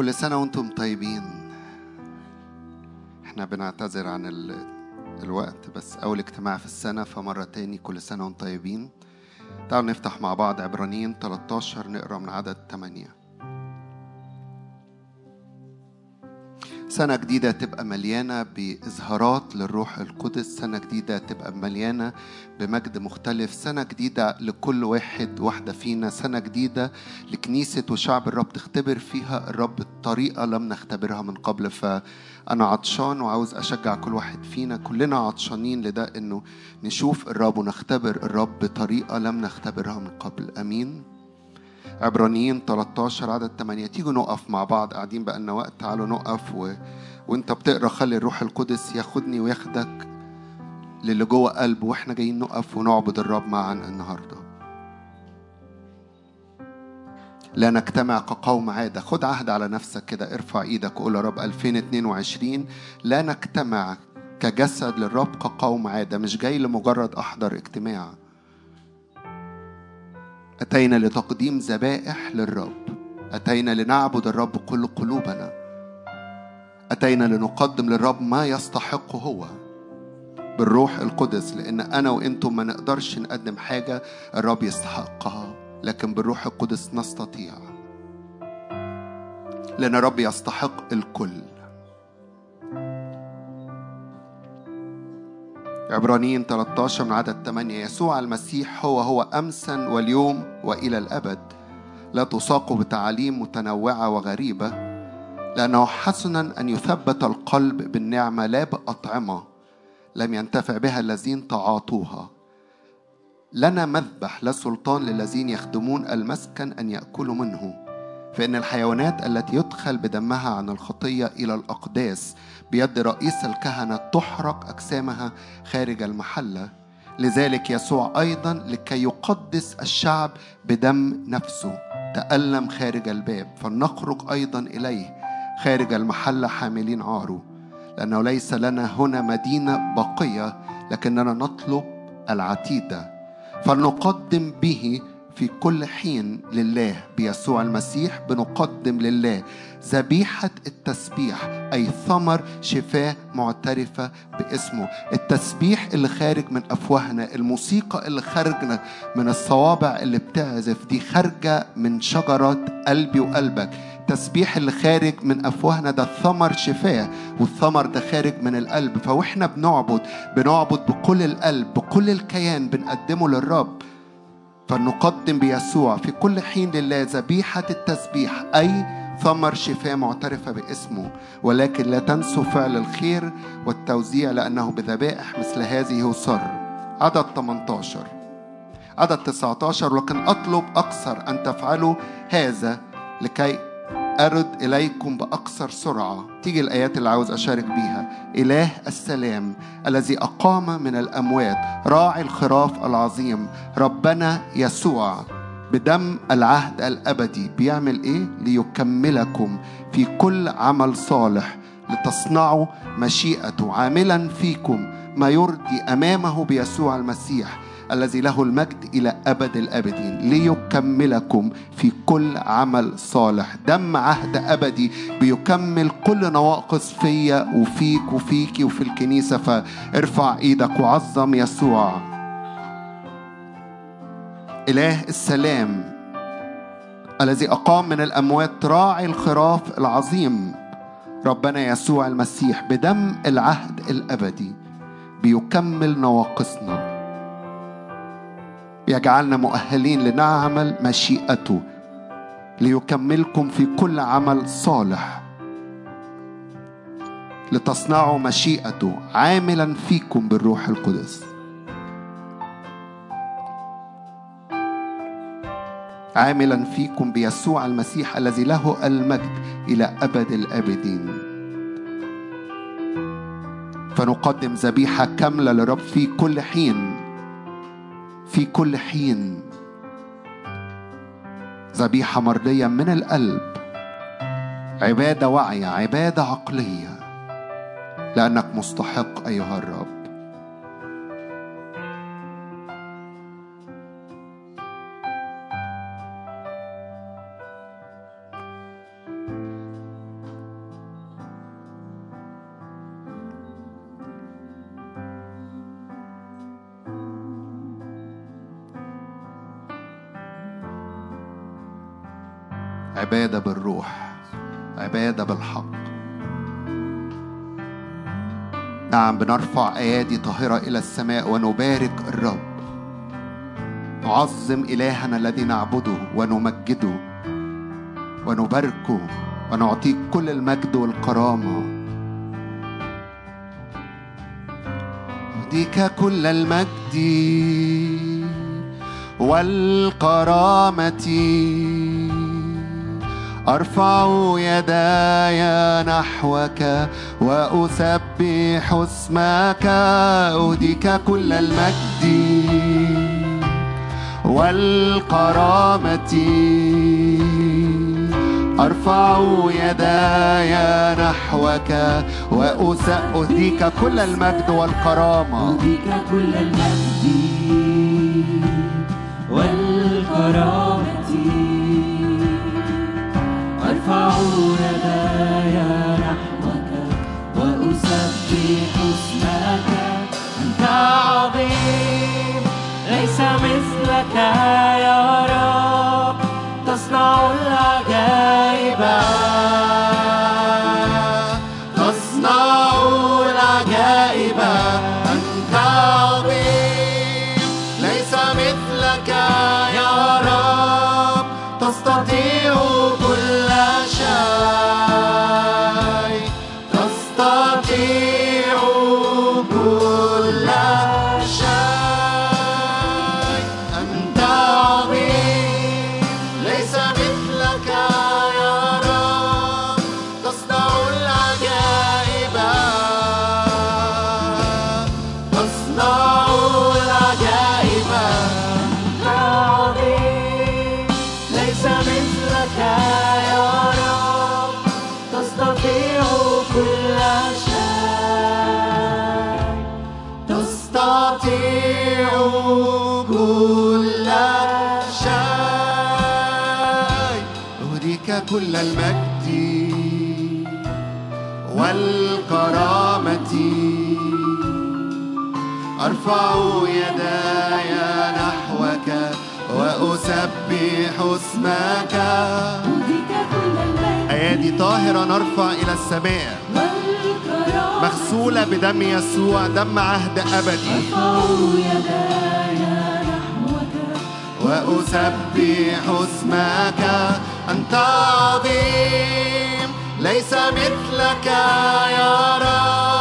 كل سنة وأنتم طيبين. إحنا بنعتذر عن ال... الوقت بس أول اجتماع في السنة فمرة تاني كل سنة وأنتم طيبين. تعالوا نفتح مع بعض عبرانيين 13 نقرأ من عدد 8 سنة جديدة تبقى مليانة بإظهارات للروح القدس. سنة جديدة تبقى مليانة بمجد مختلف. سنة جديدة لكل واحد واحدة فينا. سنة جديدة لكنيسة وشعب الرب تختبر فيها. الرب بطريقة لم نختبرها من قبل. فأنا عطشان وعاوز أشجع كل واحد فينا كلنا عطشانين لده إنه نشوف الرب ونختبر الرب بطريقة لم نختبرها من قبل. أمين. عبرانيين 13 عدد 8 تيجوا نقف مع بعض قاعدين بقالنا وقت تعالوا نقف و... وانت بتقرأ خلي الروح القدس ياخدني وياخدك للي جوه قلب وإحنا جايين نقف ونعبد الرب معا النهارده. لا نجتمع كقوم عادة. خد عهد على نفسك كده ارفع إيدك وقول يا رب 2022 لا نجتمع كجسد للرب كقوم عادة مش جاي لمجرد أحضر اجتماع. أتينا لتقديم ذبائح للرب. أتينا لنعبد الرب بكل قلوبنا. أتينا لنقدم للرب ما يستحقه هو. بالروح القدس لأن أنا وأنتم ما نقدرش نقدم حاجة الرب يستحقها لكن بالروح القدس نستطيع. لأن الرب يستحق الكل. عبرانيين 13 من عدد 8 يسوع المسيح هو هو أمسا واليوم وإلى الأبد. لا تساق بتعاليم متنوعة وغريبة. لأنه حسنا أن يثبت القلب بالنعمة لا بأطعمة. لم ينتفع بها الذين تعاطوها. لنا مذبح لا سلطان للذين يخدمون المسكن أن يأكلوا منه. فإن الحيوانات التي يدخل بدمها عن الخطية إلى الأقداس بيد رئيس الكهنة تحرق أجسامها خارج المحلة. لذلك يسوع أيضا لكي يقدس الشعب بدم نفسه. تألم خارج الباب فلنخرج أيضا إليه. خارج المحلة حاملين عاره لأنه ليس لنا هنا مدينة باقية لكننا نطلب العتيدة. فلنقدم به في كل حين لله بيسوع المسيح بنقدم لله. ذبيحة التسبيح أي ثمر شفاه معترفة باسمه. التسبيح اللي خارج من أفواهنا الموسيقى اللي خارجنا من الصوابع اللي بتعزف دي خارجة من شجرة قلبي وقلبك. التسبيح اللي خارج من أفواهنا ده ثمر شفاه والثمر ده خارج من القلب. فوإحنا بنعبد بنعبد بكل القلب بكل الكيان بنقدمه للرب. فلنقدم بيسوع في كل حين لله ذبيحة التسبيح أي ثمر شفاء معترفة باسمه ولكن لا تنسوا فعل الخير والتوزيع لأنه بذبائح مثل هذه يصر عدد 18 عدد 19 لكن أطلب أكثر أن تفعلوا هذا لكي أرد إليكم بأكثر سرعة. تيجي الآيات اللي عاوز أشارك بيها. إله السلام الذي أقام من الأموات راعي الخراف العظيم ربنا يسوع. بدم العهد الأبدي بيعمل إيه؟ ليكملكم في كل عمل صالح لتصنعوا مشيئته عاملا فيكم ما يرضي أمامه بيسوع المسيح الذي له المجد إلى أبد الأبدين. ليكملكم في كل عمل صالح. دم عهد أبدي بيكمل كل نواقص فيا وفيك وفيكي وفي الكنيسة. فارفع إيدك وعظم يسوع. إله السلام الذي أقام من الأموات راعي الخراف العظيم ربنا يسوع المسيح بدم العهد الأبدي بيكمل نواقصنا. يجعلنا مؤهلين لنعمل مشيئته ليكملكم في كل عمل صالح. لتصنعوا مشيئته عاملا فيكم بالروح القدس. عاملا فيكم بيسوع المسيح الذي له المجد إلى أبد الأبدين. فنقدم ذبيحة كاملة لرب في كل حين. في كل حين. ذبيحة مرضية من القلب. عبادة واعية عبادة عقلية. لأنك مستحق أيها الرب. عبادة بالروح عبادة بالحق. نعم بنرفع أيادي طاهرة إلى السماء ونبارك الرب. نعظم إلهنا الذي نعبده ونمجده ونباركه ونعطيك كل المجد والكرامة. أهديك كل المجد والكرامة. أرفع يداي نحوك وأسبح اسمك أهديك كل المجد والكرامة. أرفع يداي نحوك وأهديك كل المجد والكرامة. أهديك كل المجد والكرامة. يا رب. تصنع العجائب. كل المجد والكرامة. أرفع يداي نحوك وأسبح اسمك. أيادي طاهرة نرفع إلى السماء. مغسولة بدم يسوع دم عهد أبدي. أرفع يداي نحوك. وأسبح اسمك. أنت عظيم ليس مثلك يا رب.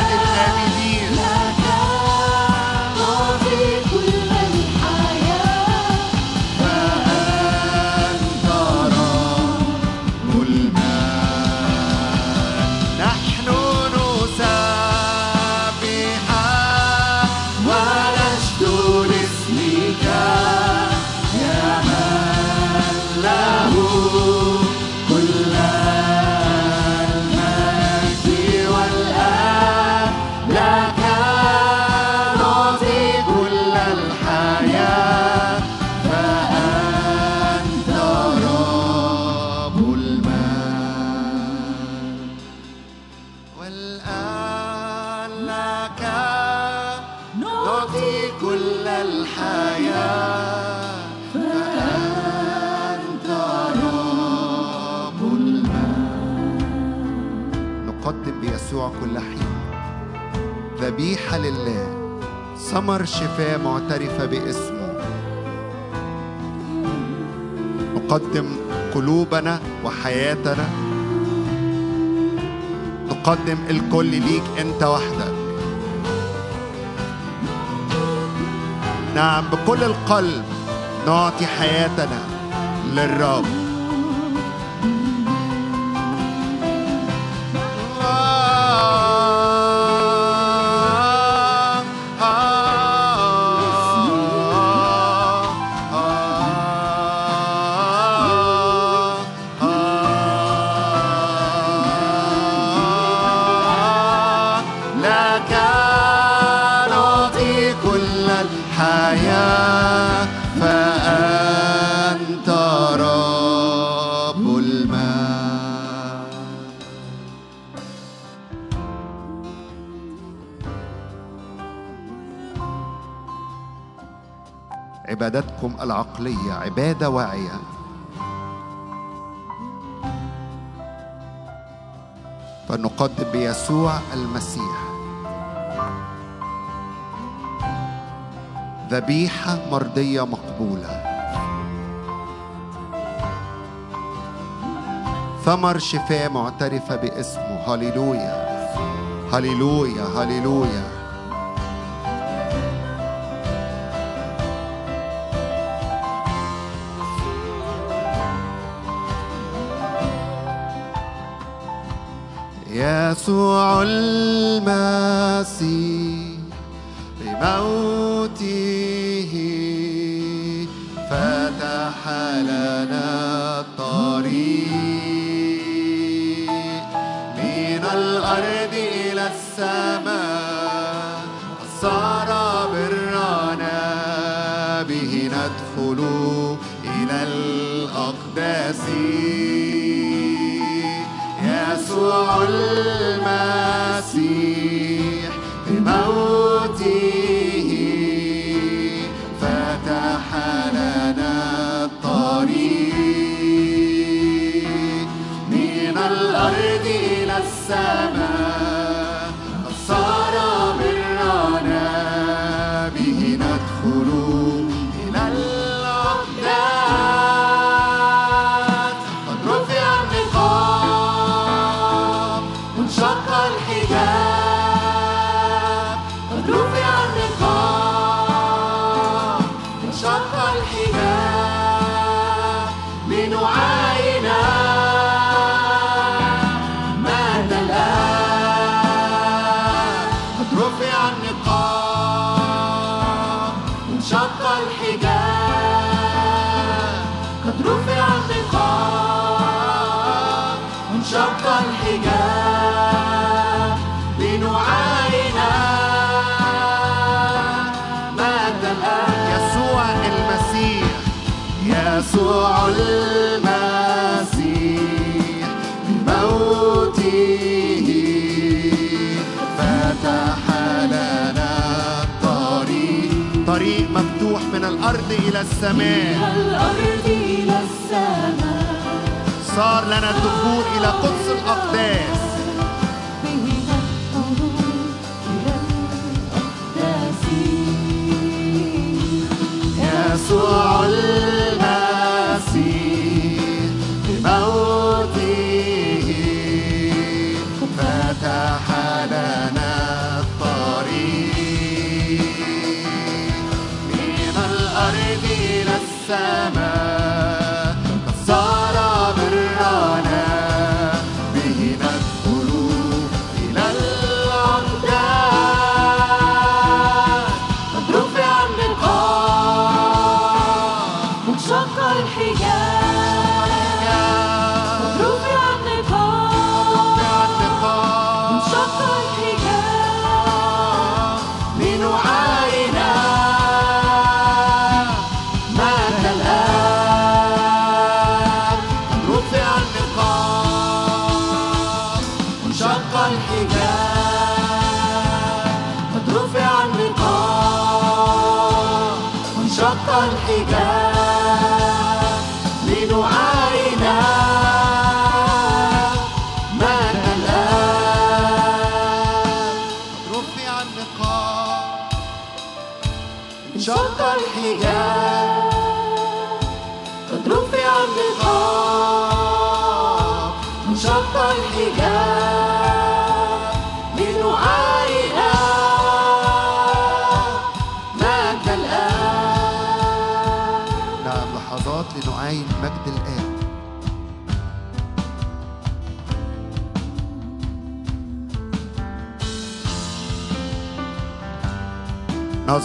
إلى لله. ثمر شفاء معترفة باسمه. نقدم قلوبنا وحياتنا. نقدم الكل ليك انت وحدك. نعم بكل القلب نعطي حياتنا للرب. عقليه عبادة واعية. فنقدم بيسوع المسيح. ذبيحة مرضية مقبولة. ثمر شفاء معترفة باسمه. هللويا. هللويا. هللويا. يسوع المسيح. لموت الأرض إلى السماء. من الأرض إلى السماء. صار لنا الدخول إلى قدس الأقداس. يسوع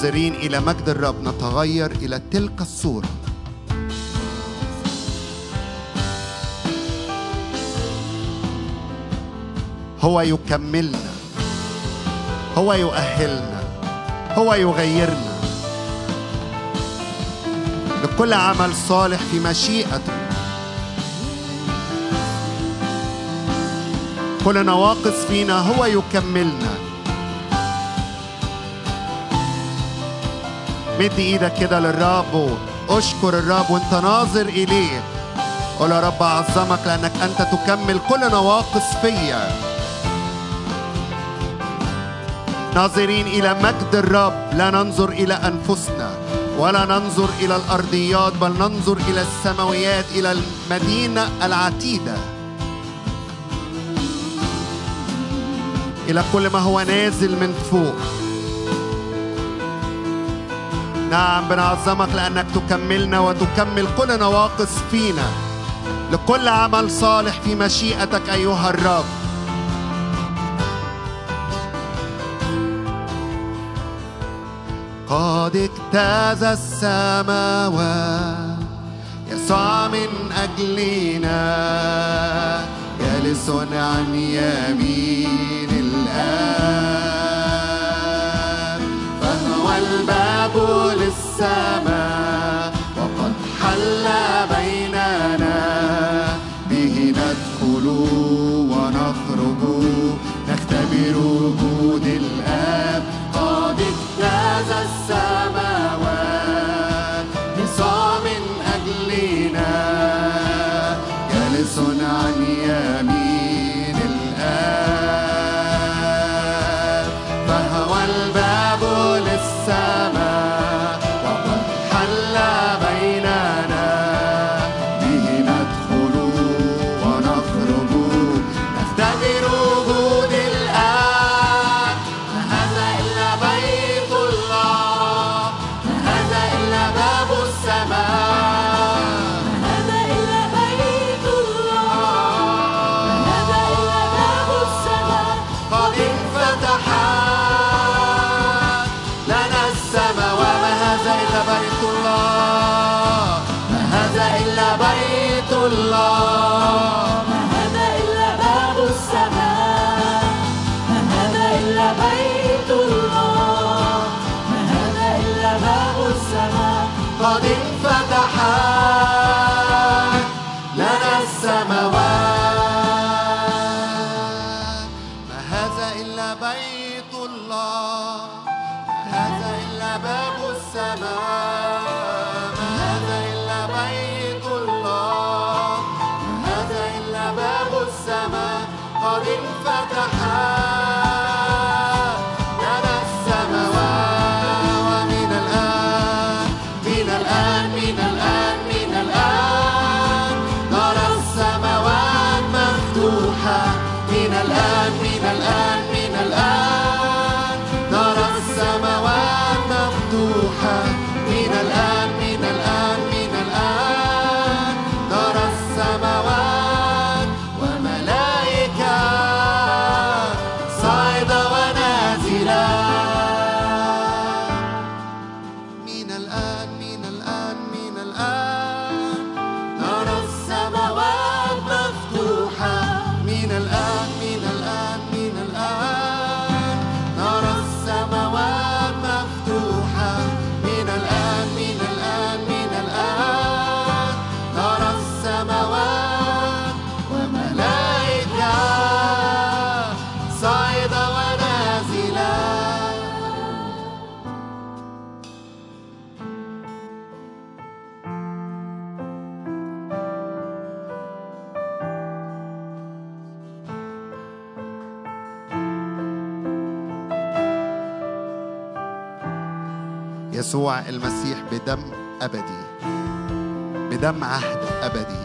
ناظرين إلى مجد الرب. نتغير إلى تلك الصورة. هو يكملنا. هو يؤهلنا. هو يغيرنا. لكل عمل صالح في مشيئته. كل نواقص فينا هو يكملنا. مد إيدك كده للرب واشكر الرب وانت ناظر اليه. قول يا رب اعظمك لانك انت تكمل كل نواقص فيا. ناظرين إلى مجد الرب لا ننظر إلى انفسنا ولا ننظر إلى الارضيات بل ننظر إلى السماويات إلى المدينة العتيدة. إلى كل ما هو نازل من فوق. نعم بنعظمك لأنك تكملنا وتكمل كل نواقص فينا. لكل عمل صالح في مشيئتك أيها الرب. قد اجتاز السماوات يسوع من أجلنا. جالس عن يمين فهو الباب للسماء. يسوع المسيح بدم أبدي بدم عهد أبدي.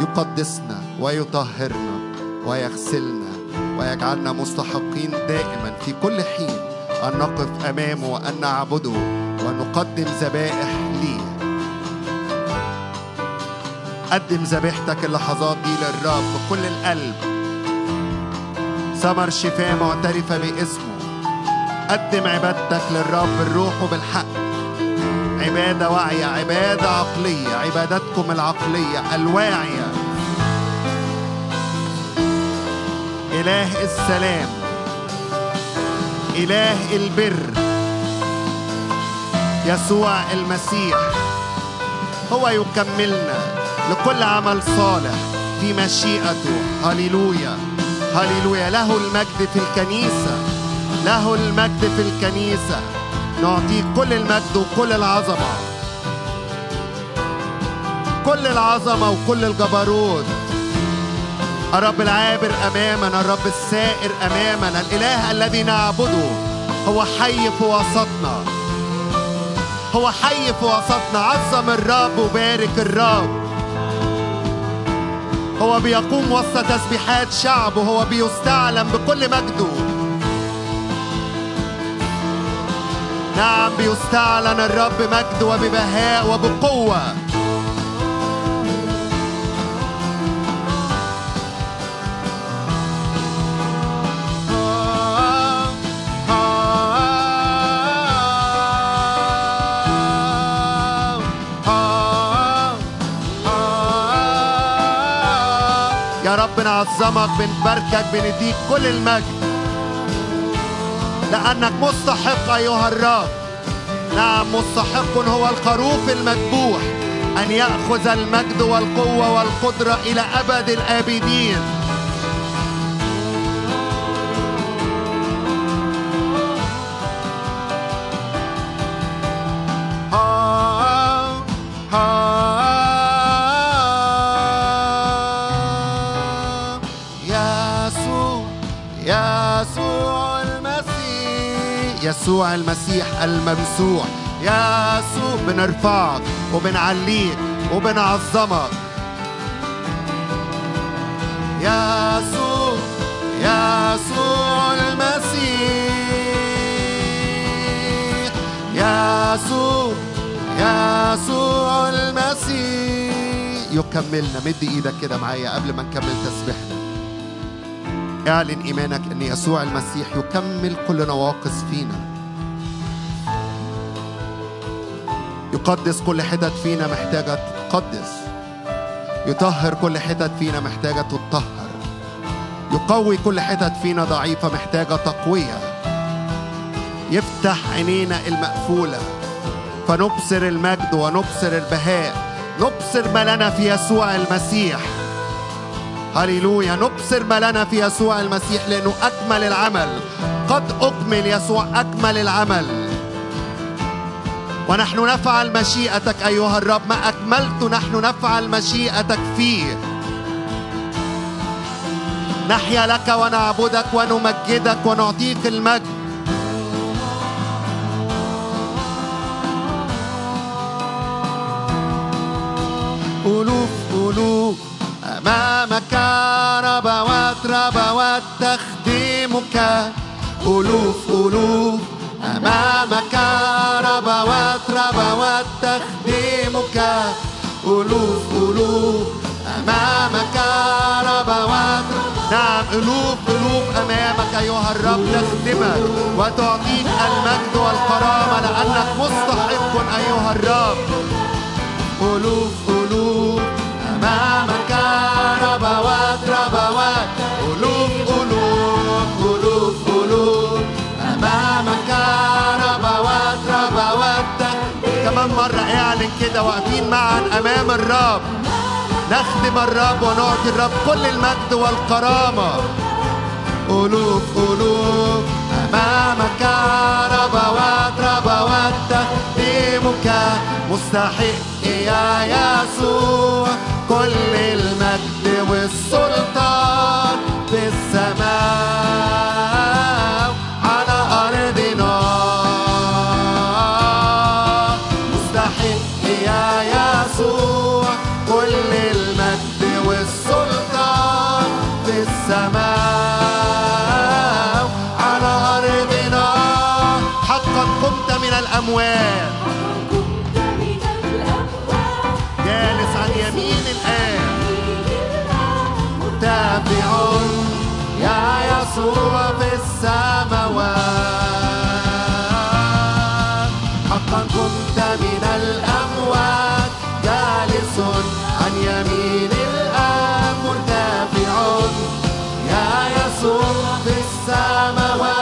يقدسنا ويطهرنا ويغسلنا ويجعلنا مستحقين دائما في كل حين أن نقف أمامه وأن نعبده ونقدم ذبائح ليه. قدم ذبيحتك اللحظات دي للرب بكل القلب. ثمر شفاء معترفة باسمه. قدم عبادتك للرب بالروح وبالحق. عبادة واعية عبادة عقلية عبادتكم العقلية الواعية. إله السلام. إله البر. يسوع المسيح. هو يكملنا لكل عمل صالح في مشيئته. هللويا. هللويا. له المجد في الكنيسة. له المجد في الكنيسة. نعطيه كل المجد وكل العظمة. كل العظمة وكل الجبروت. الرب العابر أمامنا الرب السائر أمامنا. الإله الذي نعبده هو حي في وسطنا. هو حي في وسطنا. عظم الرب وبارك الرب. هو بيقوم وسط تسبيحات شعبه. هو بيستعلم بكل مجده. نعم بيستعلن الرب مجد وببهاء وبقوة. يا رب نعظمك بنباركك بنديك كل المجد. لأنك مستحق أيها الرب. نعم مستحق هو الخروف المذبوح أن يأخذ المجد والقوة والقدرة إلى أبد الآبدين. يسوع المسيح الممسوح. يسوع بنرفعك وبنعليك وبنعظمك يسوع يسوع المسيح. يسوع يسوع المسيح. يكملنا. مد إيدك كده معايا قبل ما نكمل تسبيحنا. اعلن إيمانك إن يسوع المسيح يكمل كل نواقص فينا. يقدس كل حتت فينا محتاجة تقدس. يطهر كل حتت فينا محتاجة تطهر. يقوي كل حتت فينا ضعيفة محتاجة تقوية. يفتح عينينا المقفولة. فنبصر المجد ونبصر البهاء. نبصر ما لنا في يسوع المسيح. هللويا. نبصر ما لنا في يسوع المسيح لأنه أكمل العمل. قد أكمل يسوع أكمل العمل. ونحن نفعل مشيئتك أيها الرب ما أكملت نحن نفعل مشيئتك فيه. نحيا لك ونعبدك ونمجدك ونعطيك المجد. ألوف ألوف. أمامك ربوات ربوات تخدمك ألوف ألوف. أمامك ربوات ربوات تخدمك. ألوف ألوف أمامك. ربوات. نعم ألوف ألوف أمامك أيها الرب تخدمك وتعطيك المجد والكرامة لأنك مستحق أيها الرب. ألوف ألوف أمامك. ربوات. اعلن كده واقفين معا أمام الرب. نخدم الرب ونعطي الرب كل المجد والكرامة. ألوف ألوف أمامك ربوات ربوات تقديمك مستحق يا يسوع. كل المجد والسلطان في السماء. الأموال. جالس عن يمين الآن. متابع يا يسوع في السماوات. حقا كنت من الأموات. جالس عن يمين الآن. مرتفع يا يسوع في السماوات.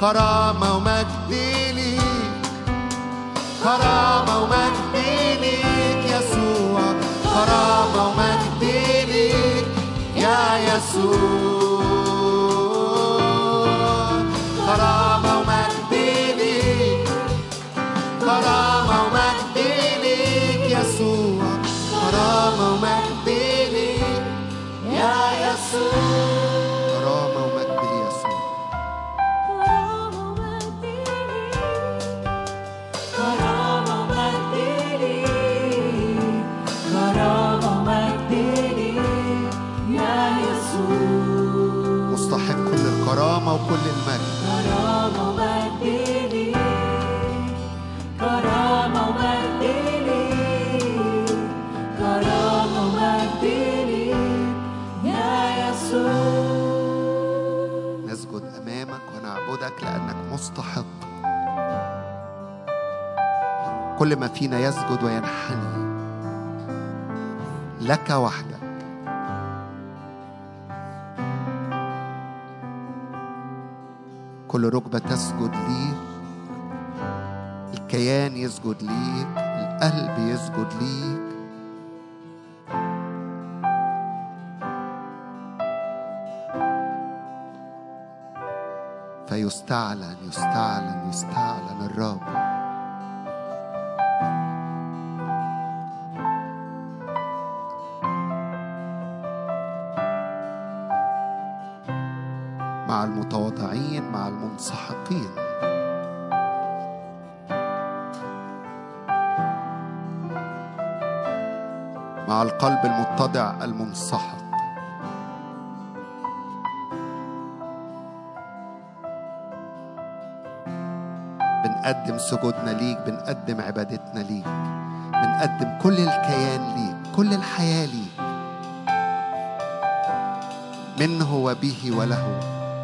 كرامة كل ما فينا يسجد وينحني. لك وحدك. كل ركبة تسجد ليك. الكيان يسجد ليك. القلب يسجد ليك. فيستعلن يستعلن يستعلن الرب. المنسحقين. مع القلب المتضع المنسحق. بنقدم سجودنا ليك بنقدم عبادتنا ليك بنقدم كل الكيان ليك كل الحياة ليك. منه وبه وله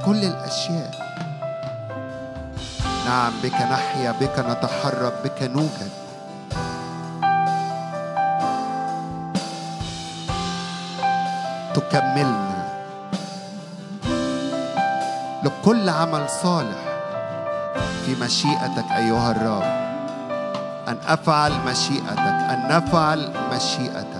كل الأشياء. نعم بك نحيا بك نتحرك بك نوجد. تكملنا. لكل عمل صالح في مشيئتك أيها الرب. أن أفعل مشيئتك أن نفعل مشيئتك.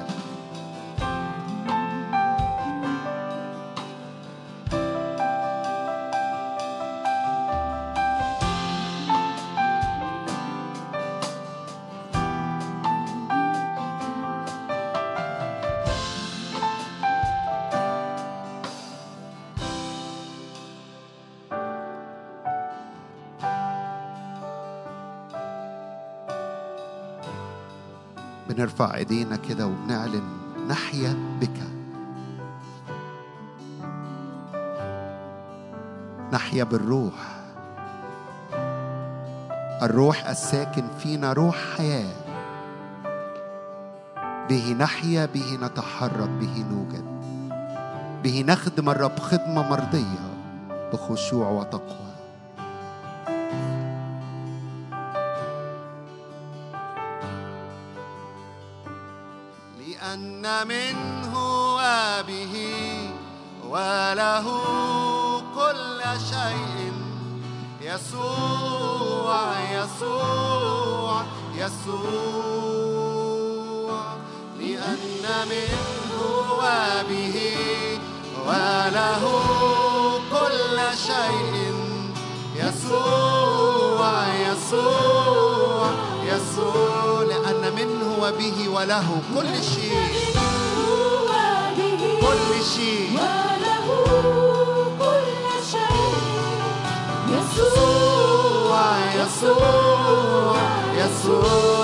بنرفع ايدينا كده وبنعلن نحيا بك. نحيا بالروح. الروح الساكن فينا روح حياة. به نحيا به نتحرك به نوجد. به نخدم الرب خدمة مرضية بخشوع وتقوى. يسوع لأن منه وبه وله كل شيء. يسوع يسوع يسوع لأن منه وبه وله كل شيء. كل شيء. وله كل شيء يسوع يسوع يسوع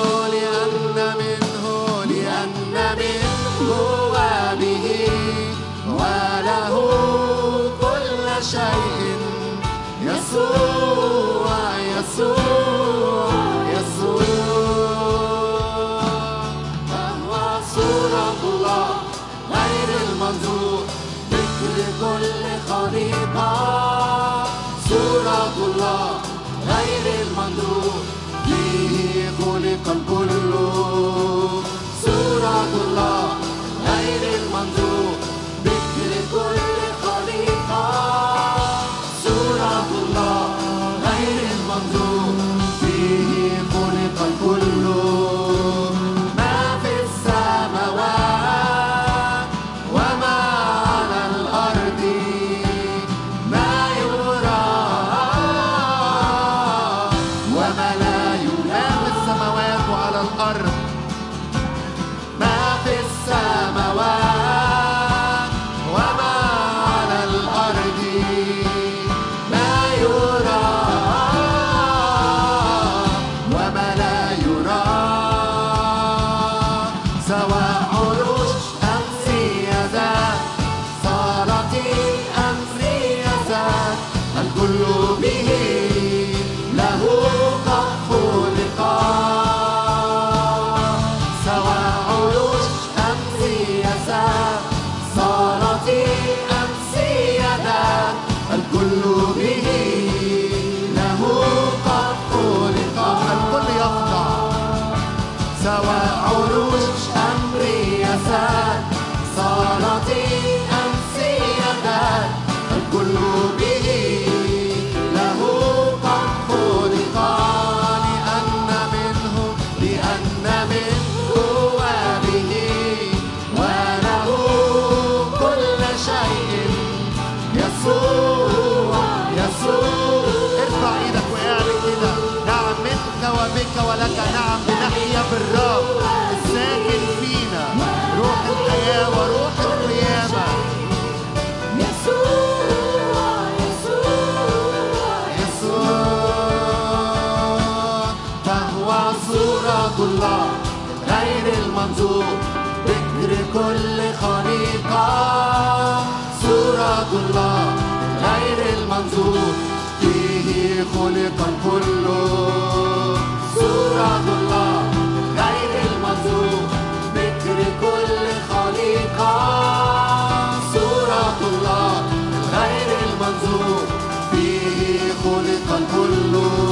كل خليقة. صورة الله غير المنظور. فيه خلق الكل. صورة الله غير المنظور. بكر كل خليقة. صورة الله غير المنظور. فيه خلق الكل.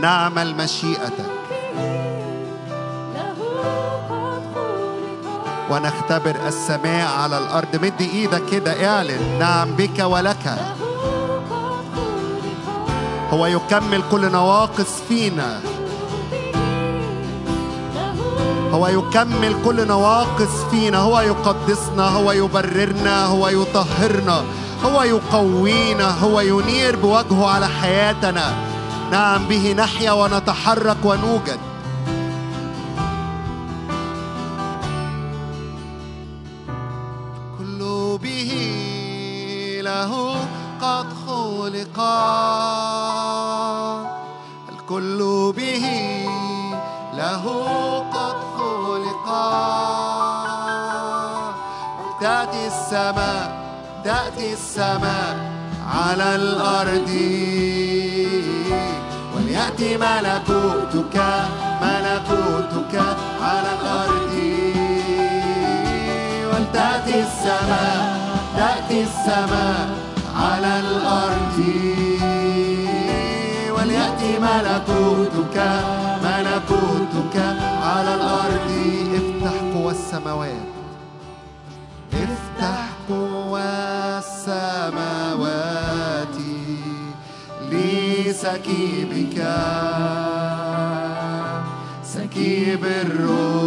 نعمل مشيئتك ونختبر السماء على الأرض. مد إيدك كده اعلن. نعم بك ولك. هو يكمل كل نواقص فينا. هو يكمل كل نواقص فينا. هو يقدسنا هو يبررنا هو يطهرنا هو يقوينا هو ينير بوجهه على حياتنا. نعم به نحيا ونتحرك ونوجد. كل به له قد خلق. الكل به له قد خلق. تأتي السماء تأتي السماء على الأرض. وليأتي ملكوتك ملكوتك على الأرض. ولتأتي السماء تأتي السماء على الأرض. وليأتي ملكوتك ملكوتك على الأرض. افتح قوى السماوات. لسكيبك سكيب الروح.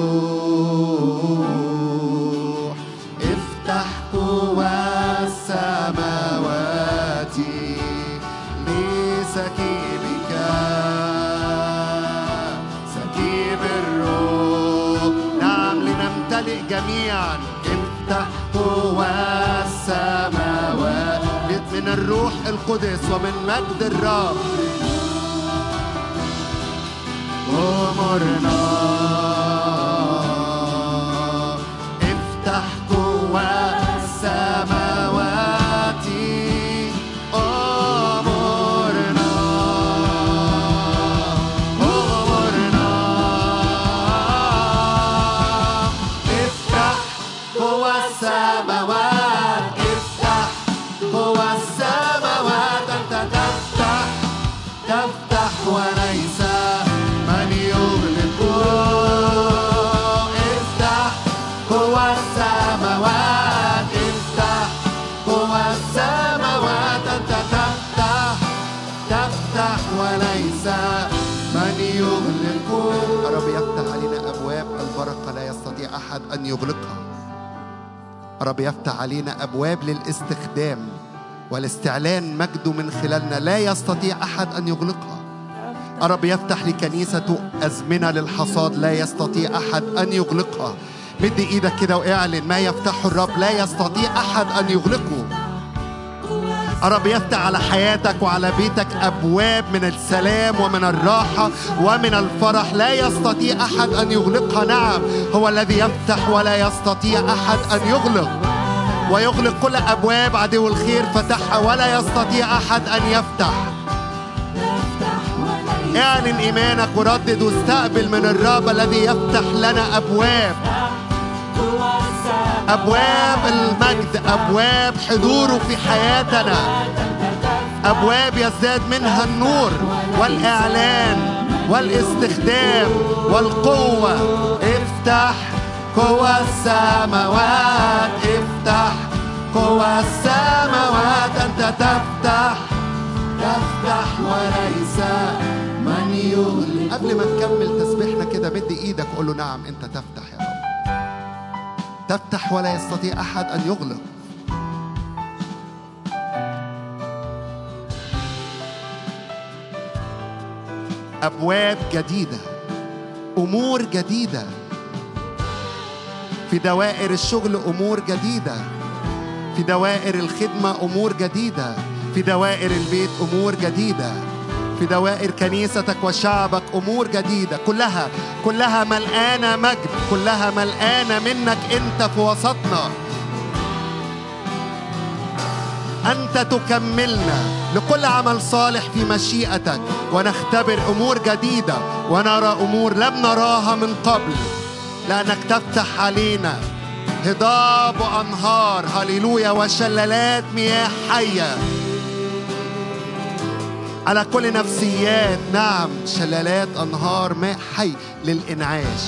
افتح قوى السماوات لسكيبك سكيب الروح. نعم لنمتلئ جميعا. افتح قوى من الروح القدس ومن مجد الرب. أمرنا الرب يفتح علينا أبواب للاستخدام والاستعلان مجده من خلالنا. لا يستطيع أحد أن يغلقها. الرب يفتح لكنيسته أزمنة للحصاد. لا يستطيع أحد أن يغلقها. مد إيدك كده وإعلن ما يفتحه الرب. لا يستطيع أحد أن يغلقه. الرب يفتح على حياتك وعلى بيتك أبواب من السلام ومن الراحة ومن الفرح. لا يستطيع أحد أن يغلقها. نعم هو الذي يفتح ولا يستطيع أحد أن يغلق ويغلق كل أبواب عدو الخير. فتحها ولا يستطيع أحد أن يفتح. اعلن إيمانك وردد واستقبل من الرب الذي يفتح لنا أبواب. أبواب المجد أبواب حضوره في حياتنا. أبواب يزداد منها النور والإعلان والاستخدام والقوة. افتح قوى السماوات افتح قوى السماوات. أنت تفتح تفتح وليس من يغلق قبل ما نكمل تسبيحنا كده مد إيدك قول له نعم أنت تفتح. تفتح ولا يستطيع أحد أن يغلق. أبواب جديدة أمور جديدة. في دوائر الشغل أمور جديدة. في دوائر الخدمة أمور جديدة. في دوائر البيت أمور جديدة. في دوائر كنيستك وشعبك أمور جديدة. كلها كلها ملقانه مجد. كلها ملقانه منك أنت في وسطنا. أنت تكملنا لكل عمل صالح في مشيئتك. ونختبر أمور جديدة. ونرى أمور لم نراها من قبل. لانك تفتح علينا. هضاب وانهار هللويا. وشلالات مياه حية. على كل نفسيات. نعم شلالات أنهار ماء حي للإنعاش.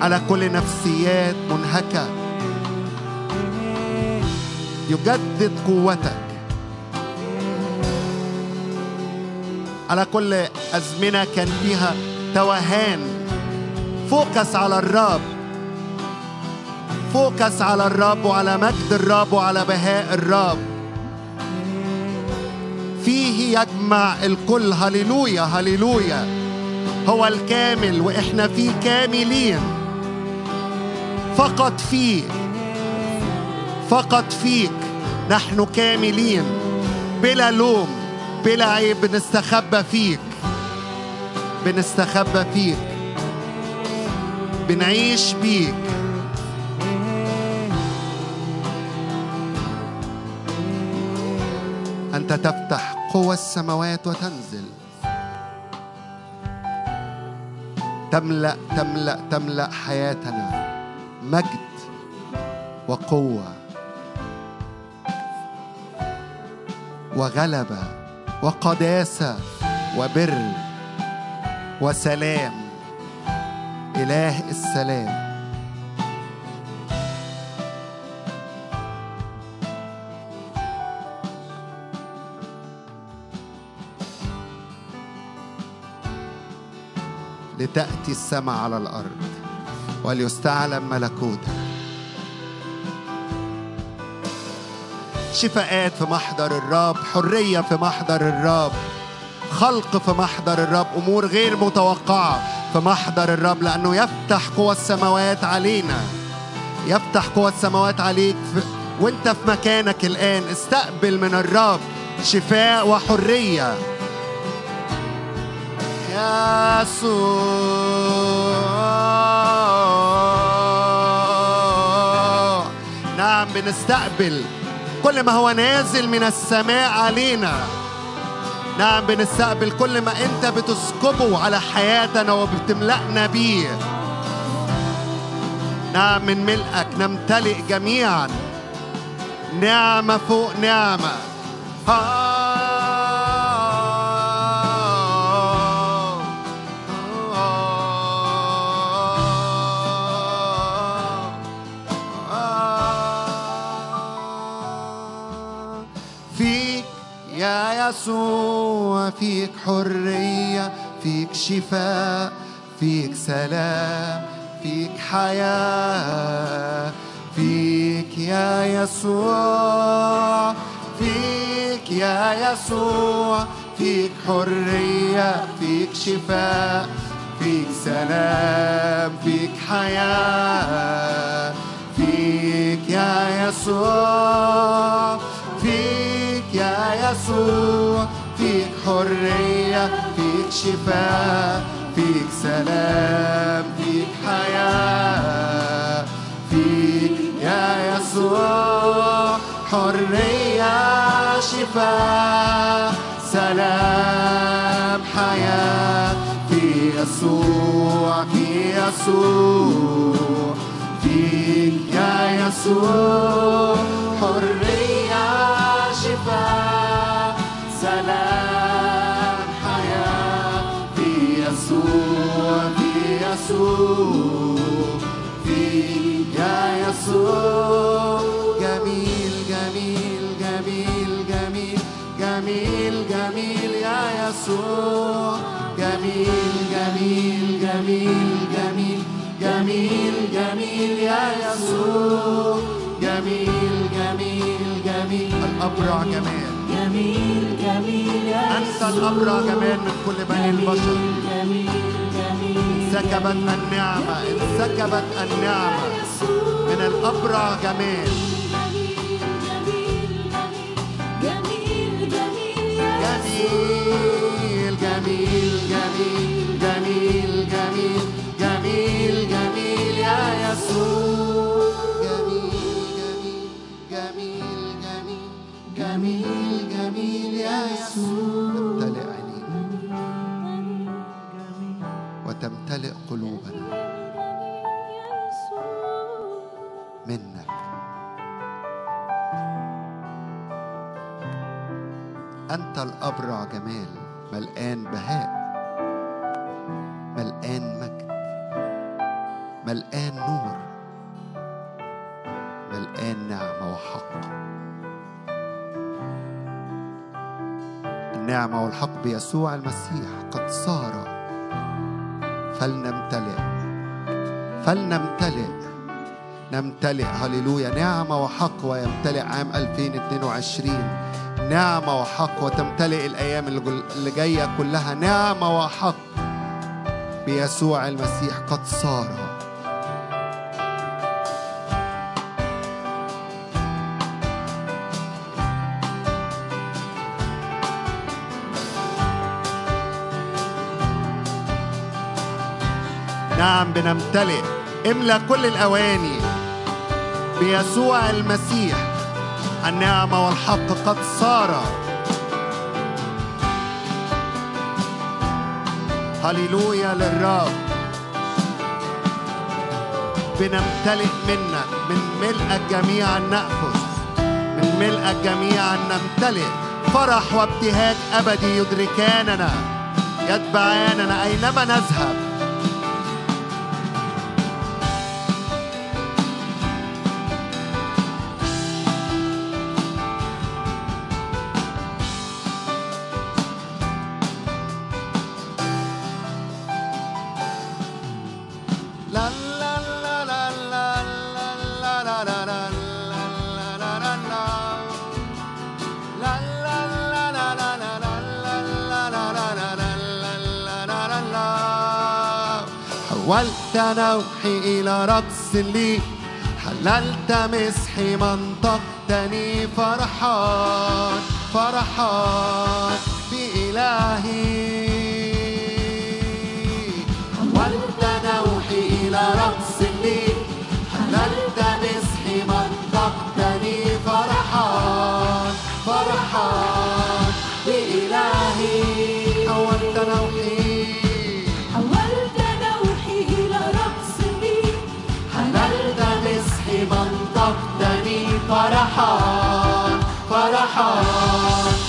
على كل نفسيات منهكة. يجدد قوتك. على كل أزمنة كان فيها توهان. focus على الرب. focus على الرب وعلى مجد الرب وعلى بهاء الرب. فيه يجمع الكل. هللويا هللويا. هو الكامل وإحنا فيه كاملين. فقط فيه فقط فيك نحن كاملين. بلا لوم بلا عيب بنستخبى فيك. بنستخبى فيك. بنعيش بيك. أنت تفتح قوى السماوات وتنزل. تملأ تملأ تملأ حياتنا مجد وقوة وغلبة وقداسة وبر وسلام. إله السلام. لتأتي السماء على الأرض وليستعلم ملكوتك شفاءات في محضر الرب حرية في محضر الرب خلق في محضر الرب أمور غير متوقعة في محضر الرب لأنه يفتح قوى السماوات علينا. يفتح قوى السماوات عليك في وأنت في مكانك الآن. استقبل من الرب شفاء وحرية. يسوع. نعم بنستقبل كل ما هو نازل من السماء علينا. نعم بنستقبل كل ما انت بتسكبه على حياتنا وبتملأنا بيه. نعم من ملئك نمتلئ جميعا. نعمة فوق نعمة. فيك يسوع فيك حرية فيك شفاء فيك سلام فيك حياة فيك يا يسوع فيك يا يسوع فيك حرية فيك شفاء فيك سلام فيك حياة فيك يا يسوع. يسوع فيك حرية فيك شفاء فيك سلام فيك حياة. فيك يا يسوع حرية شفاء سلام حياة. في يسوع في يسوع. فيك يا يسوع الأبرع جمال. من كل بني البشر. جميل جميل سكبت النعمة انسكبت النعمة من الأبرع جميل جميل جميل جميل جميل جميل جميل جميل يا يسوع جميل جميل جميل جميل جميل يا يسوع وتمتلئ قلوبنا. منك. أنت الأبرع جمال ملآن بهاء. ملآن مجد. ملآن نور. ملآن نعمة وحق. النعمة والحق بيسوع المسيح قد صار فلنمتلئ. فلنمتلئ. نمتلئ. هللويا. نعمة وحق ويمتلئ عام 2022 نعمة وحق وتمتلئ الأيام اللي جاية كلها. نعمة وحق. بيسوع المسيح قد صار. نعم بنمتلئ. املى كل الأواني بيسوع المسيح. النعمة والحق قد صار. هللويا للرب. بنمتلئ منك. من ملئك جميعا نأخذ. من ملئك جميعا نمتلئ. فرح وابتهاج أبدي يدركاننا. يتبعاننا أينما نذهب. حولت نوحي إلى رقص لي. حللت مسحي منطقتني فرحان فرحان فرحان فرحان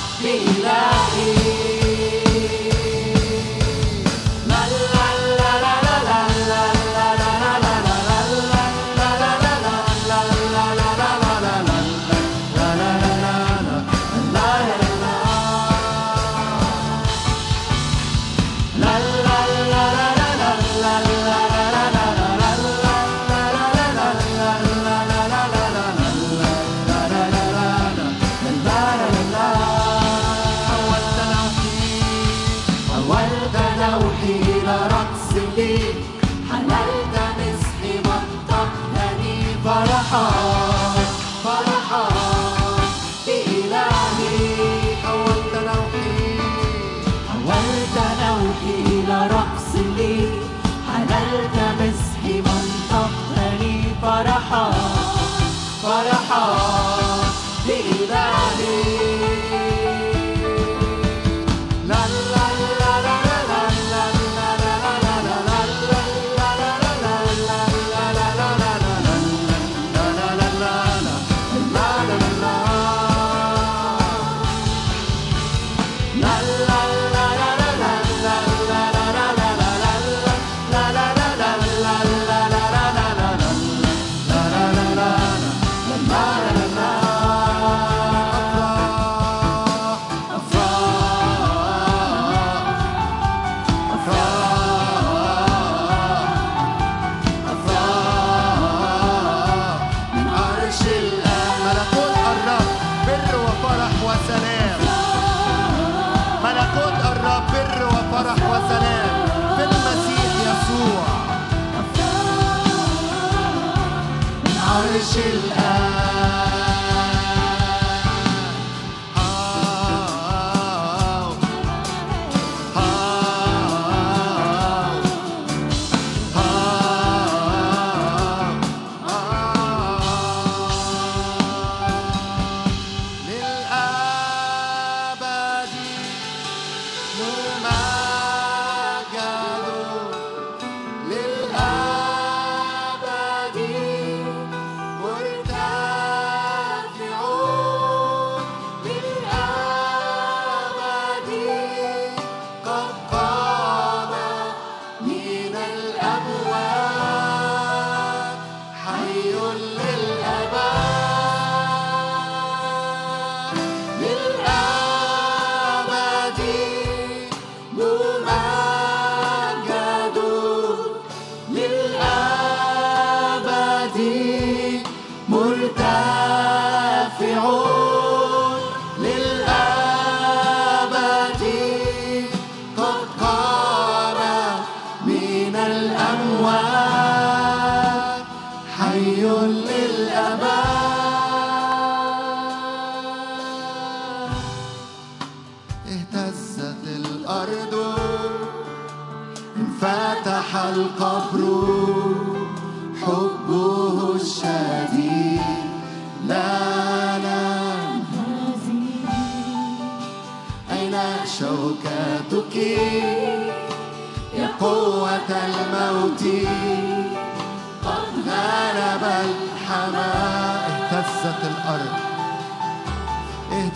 فرحة بإلهي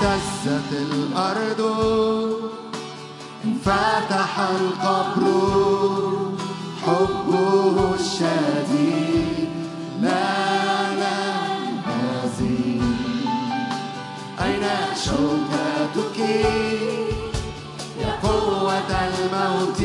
اهتزت الأرض انفتح القبر حبه الشديد لا ننهزم. أين شوكتك يا قوة الموت؟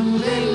حي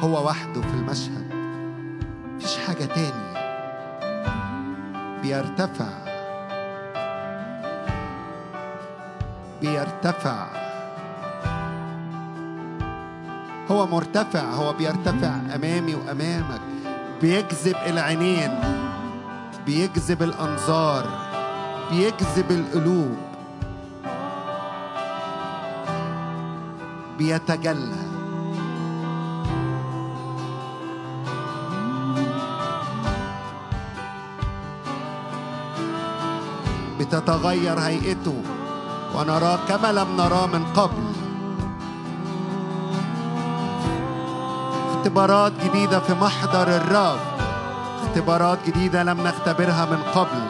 هو وحده في المشهد. مفيش حاجة تاني. بيرتفع. بيرتفع. هو مرتفع. هو بيرتفع أمامي وأمامك. بيجذب العينين. بيجذب الأنظار. بيجذب القلوب. بيتجلى. بتتغير هيئته. ونراه كما لم نراه من قبل. اختبارات جديدة في محضر الرب اختبارات جديدة لم نختبرها من قبل.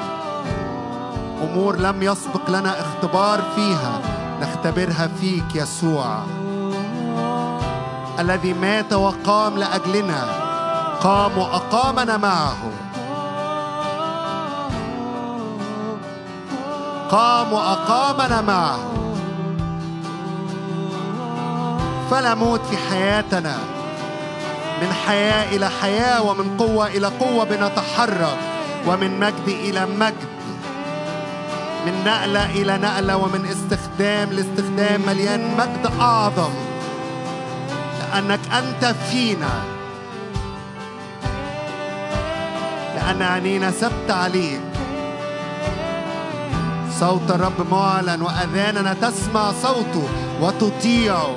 أمور لم يسبق لنا اختبار فيها. نختبرها فيك يسوع. الذي مات وقام لأجلنا. قام وأقامنا معه. قام وأقامنا معه. فلا موت في حياتنا. من حياة إلى حياة ومن قوة إلى قوة بنتحرك. ومن مجد إلى مجد. من نقلة إلى نقلة ومن استخدام لاستخدام مليان مجد أعظم. لأنك أنت فينا. لأن عينينا ثبت عليك. صوت الرب معلن وأذاننا تسمع صوته وتطيعه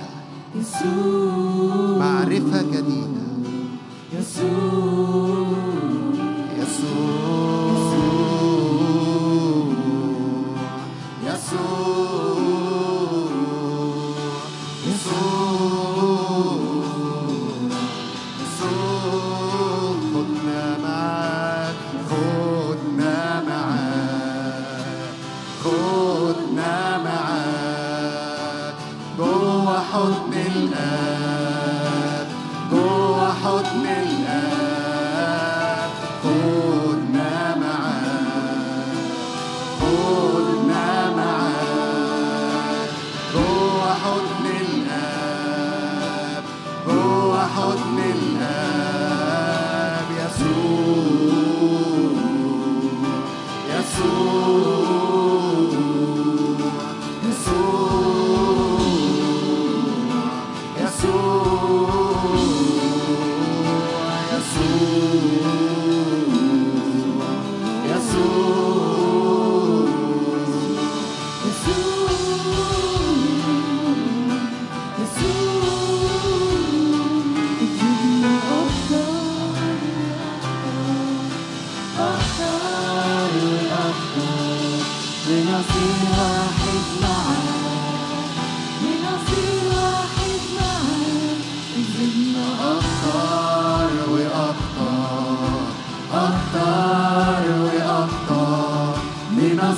معرفة جديدة.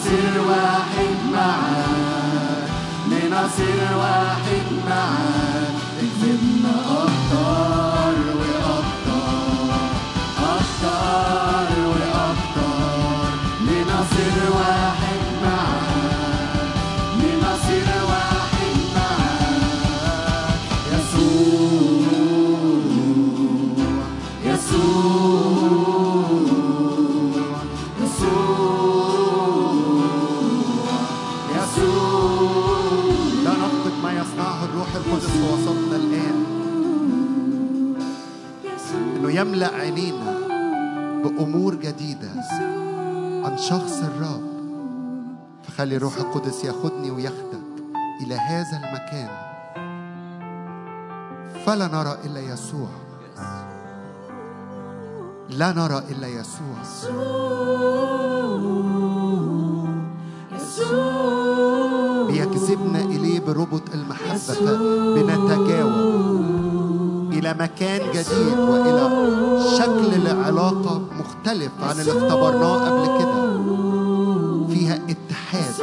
لنصير واحد معاك. لنصير واحد يملأ عينينا بأمور جديدة عن شخص الرب. فخلي الروح القدس ياخدني وياخدك إلى هذا المكان. فلا نرى إلا يسوع. لا نرى إلا يسوع. بيجذبنا إليه بربط المحبة فبنتجاوب إلى مكان جديد وإلى شكل لعلاقة مختلف عن اللي اختبرناه قبل كده. فيها اتحاد.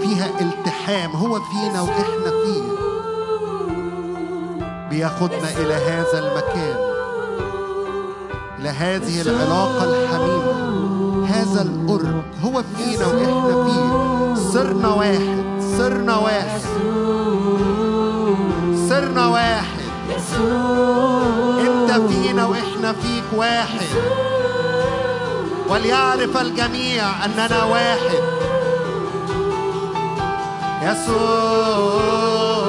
فيها التحام هو فينا وإحنا فيه. بياخدنا إلى هذا المكان. لهذه العلاقة الحميمة. هذا القرب هو فينا وإحنا فيه. صرنا واحد صرنا واحد. واحد. انت فينا وإحنا فيك واحد. وليعرف الجميع اننا واحد. يسوع.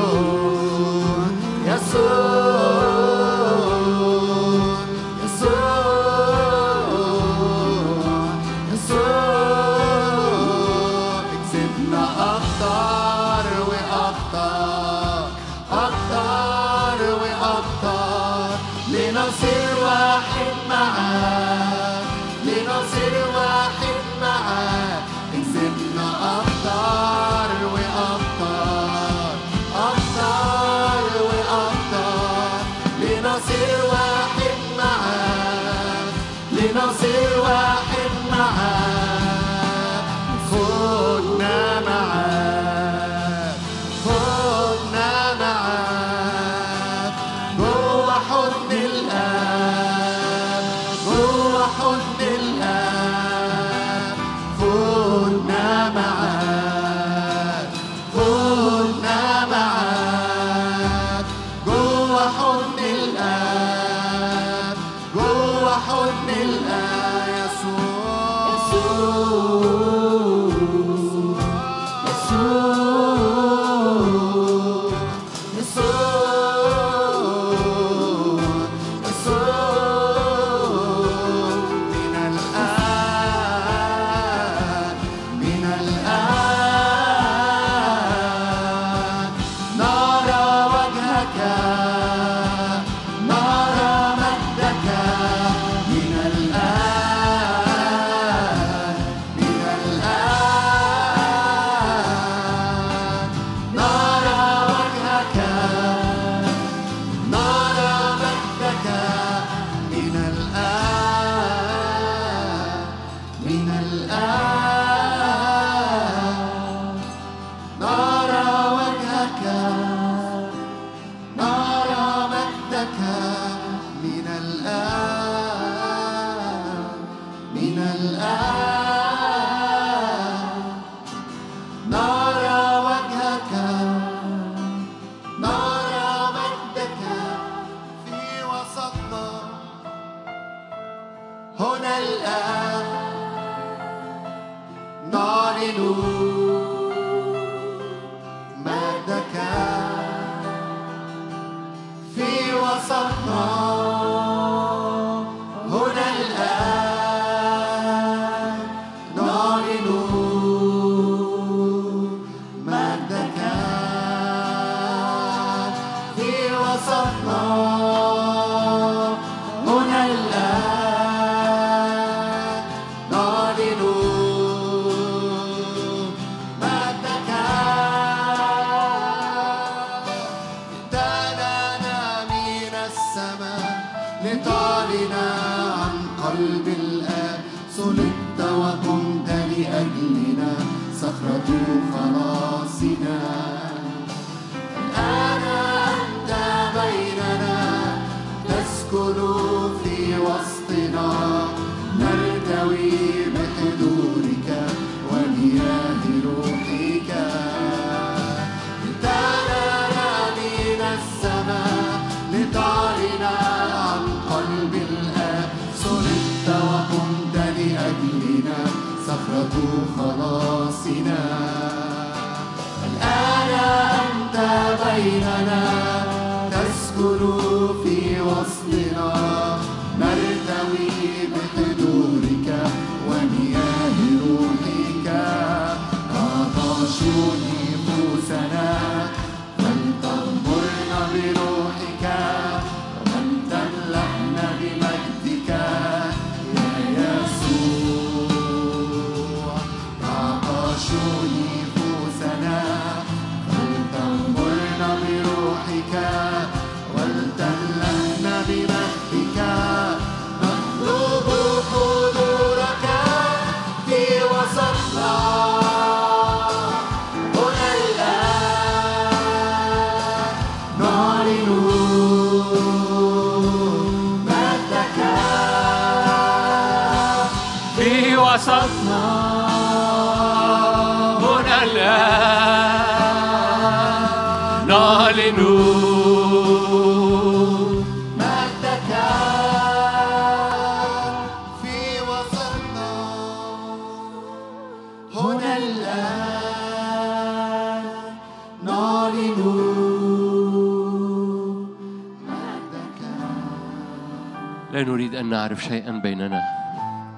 نعرف شيئا بيننا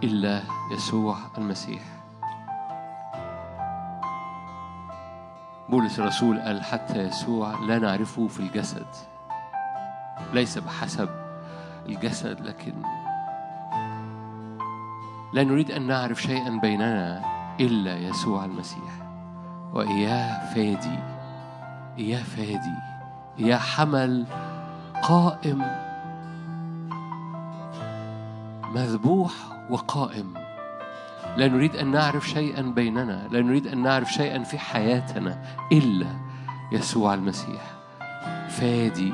إلا يسوع المسيح. بولس الرسول قال حتى يسوع لا نعرفه في الجسد. ليس بحسب الجسد لكن لا نريد أن نعرف شيئا بيننا إلا يسوع المسيح. وإياه فادي إياه فادي إياه حمل قائم مذبوح وقائم. لا نريد أن نعرف شيئا بيننا لا نريد أن نعرف شيئا في حياتنا إلا يسوع المسيح. فادي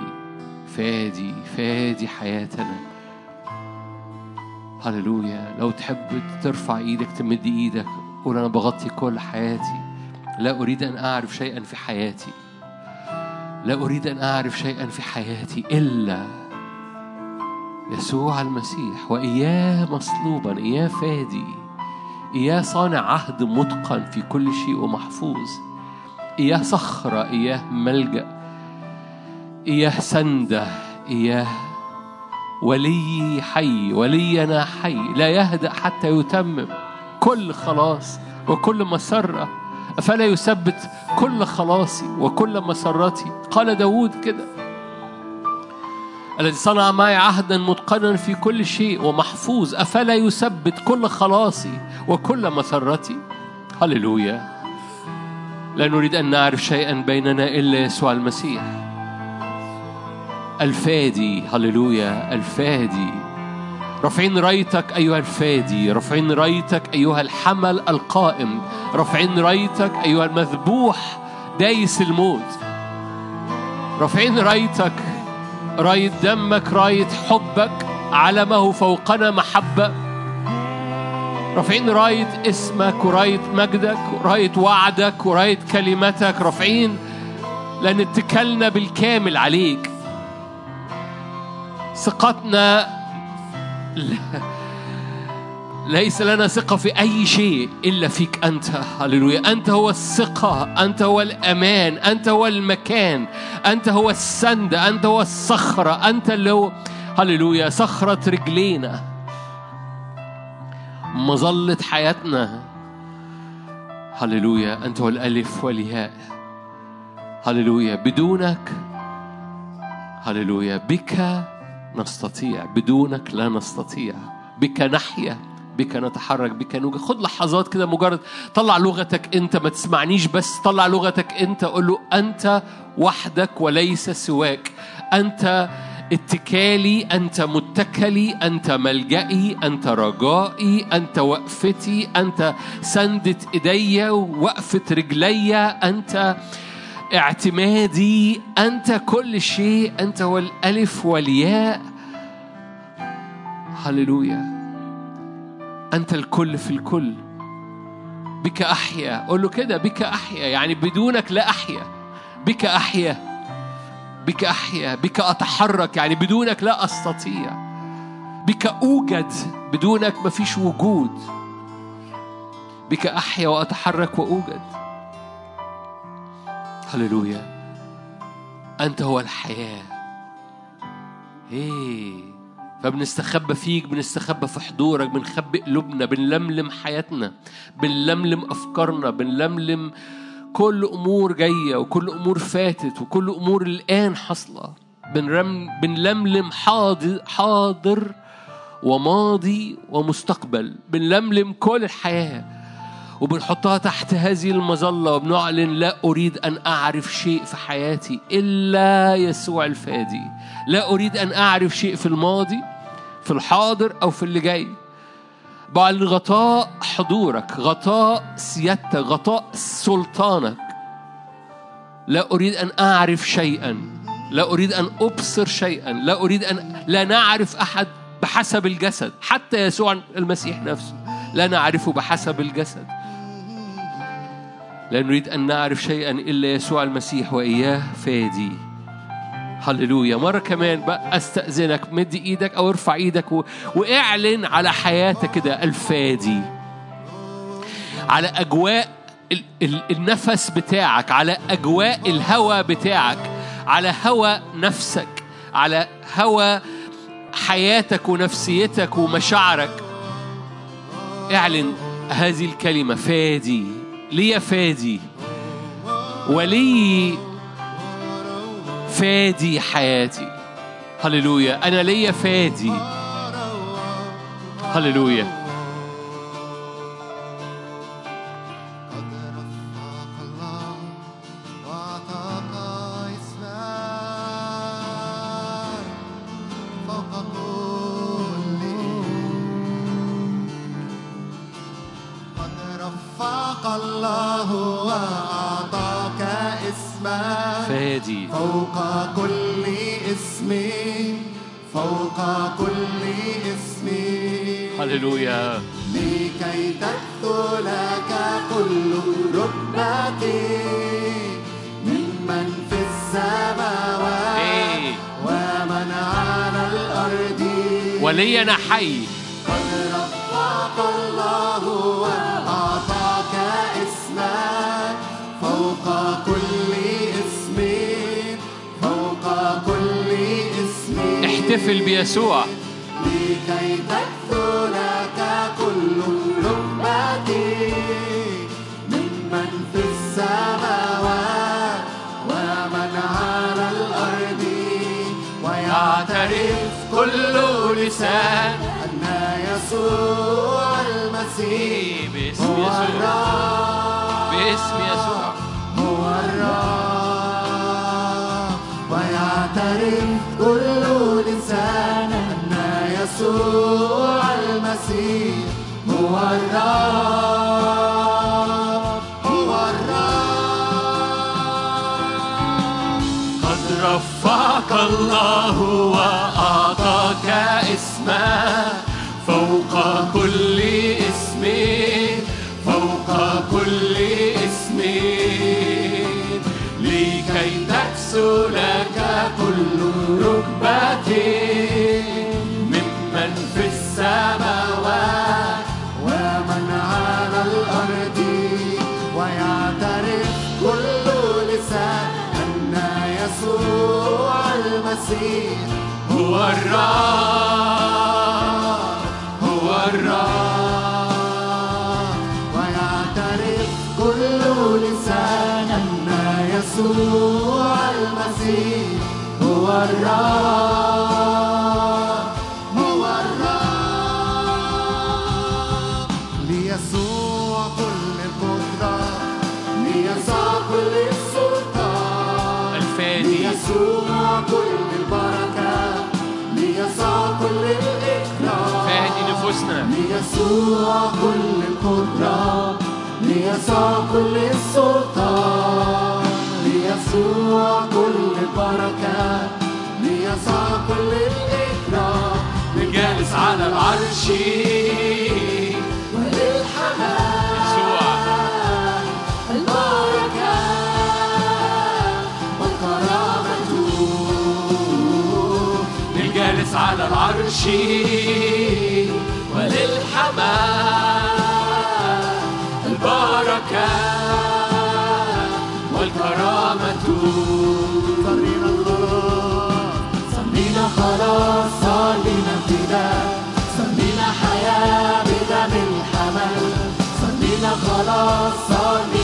فادي فادي حياتنا. هللويا. لو تحب ترفع إيدك تمد إيدك قول أنا بغطي كل حياتي. لا أريد أن أعرف شيئا في حياتي. لا أريد أن أعرف شيئا في حياتي إلا يسوع المسيح وإياه مصلوبا إياه فادي إياه صانع عهد متقن في كل شيء ومحفوظ إياه صخرة إياه ملجأ إياه سندة إياه ولي حي ولينا حي لا يهدأ حتى يتمم. كل خلاص وكل مسرة فلا يثبت كل خلاصي وكل مسرتي؟ قال داود كده. الذي صنع معي عهدا متقنا في كل شيء ومحفوظ. أفلا يثبت كل خلاصي وكل مسرتي هللويا. لا نريد أن نعرف شيئا بيننا إلا يسوع المسيح. الفادي هللويا الفادي. رافعين رأيتك أيها الفادي. رافعين رأيتك أيها الحمل القائم. رافعين رأيتك أيها المذبوح دايس الموت. رافعين رأيتك راية دمك راية حبك علمه فوقنا محبة. رافعين راية اسمك وراية مجدك وراية وعدك وراية كلمتك. رافعين لأن اتكلنا بالكامل عليك. ثقتنا ليس لنا ثقة في أي شيء إلا فيك أنت. هللويا. أنت هو الثقة أنت هو الأمان أنت هو المكان أنت هو السند أنت هو الصخرة أنت اللي هو هللويا. صخرة رجلينا. مظلة حياتنا. هللويا. أنت هو الألف والياء. هللويا. بدونك هللويا بك نستطيع. بدونك لا نستطيع. بك نحيا. بك نتحرك بك نوجد. خد لحظات كده مجرد طلع لغتك انت ما تسمعنيش بس طلع لغتك انت. قول له انت وحدك وليس سواك. انت اتكالي انت متكلي انت ملجئي انت رجائي انت وقفتي انت سندة ايديا ووقفة رجليا انت اعتمادي انت كل شيء انت هو الالف والياء. هللويا. أنت الكل في الكل. بك أحيا. قول له كده بك أحيا. يعني بدونك لا أحيا. بك أحيا. بك أحيا. بك أتحرك. يعني بدونك لا أستطيع. بك أوجد. بدونك مفيش وجود. بك أحيا وأتحرك وأوجد. هللويا. أنت هو الحياة. إيه. فبنستخبى فيك بنستخبى في حضورك بنخبي قلوبنا بنلملم حياتنا بنلملم أفكارنا بنلملم كل أمور جاية وكل أمور فاتت وكل أمور الآن حاصلة. بنرم بنلملم حاضر حاضر وماضي ومستقبل. بنلملم كل الحياة. وبنحطها تحت هذه المظلة وبنعلن لا أريد أن أعرف شيء في حياتي إلا يسوع الفادي. لا أريد أن أعرف شيء في الماضي في الحاضر أو في اللي جاي. بعلن غطاء حضورك غطاء سيادتك غطاء سلطانك. لا أريد أن أعرف شيئا. لا أريد أن أبصر شيئا. لا أريد أن لا نعرف أحد بحسب الجسد. حتى يسوع المسيح نفسه. لا نعرفه بحسب الجسد. لا نريد أن نعرف شيئا إلا يسوع المسيح وإياه. فادي. هللويا. مرة كمان بقى أستأذنك. مد إيدك أو ارفع إيدك و... وإعلن على حياتك كده. الفادي. على أجواء ال... ال... النفس بتاعك. على أجواء الهوى بتاعك. على هوى نفسك. على هوى حياتك ونفسيتك ومشاعرك. اعلن هذه الكلمة. فادي. لي فادي ولي فادي حياتي. هللويا. أنا ليا فادي. هللويا. ولي أنا حي. قد الله وأعطاك اسمك فوق كل اسم فوق كل اسم احتفل بيسوع. يسوع المسيح هو الرب قد رفعك الله وأعطاك اسما ويعترف كل لسان أن يسوع المسيح هو الرب هو الرب. ويعترف كل لسان أن يسوع المسيح هو الرب. ليسوع كل القدرة ليسوع كل السلطان ليسوع كل البركة ليسوع كل الإكرام الجالس على العرش. على العرش. البركة والكرامة. صلينا الخلاص صلينا خلاص صلينا صلينا حياة بدم الحمل صلينا خلاص صلينا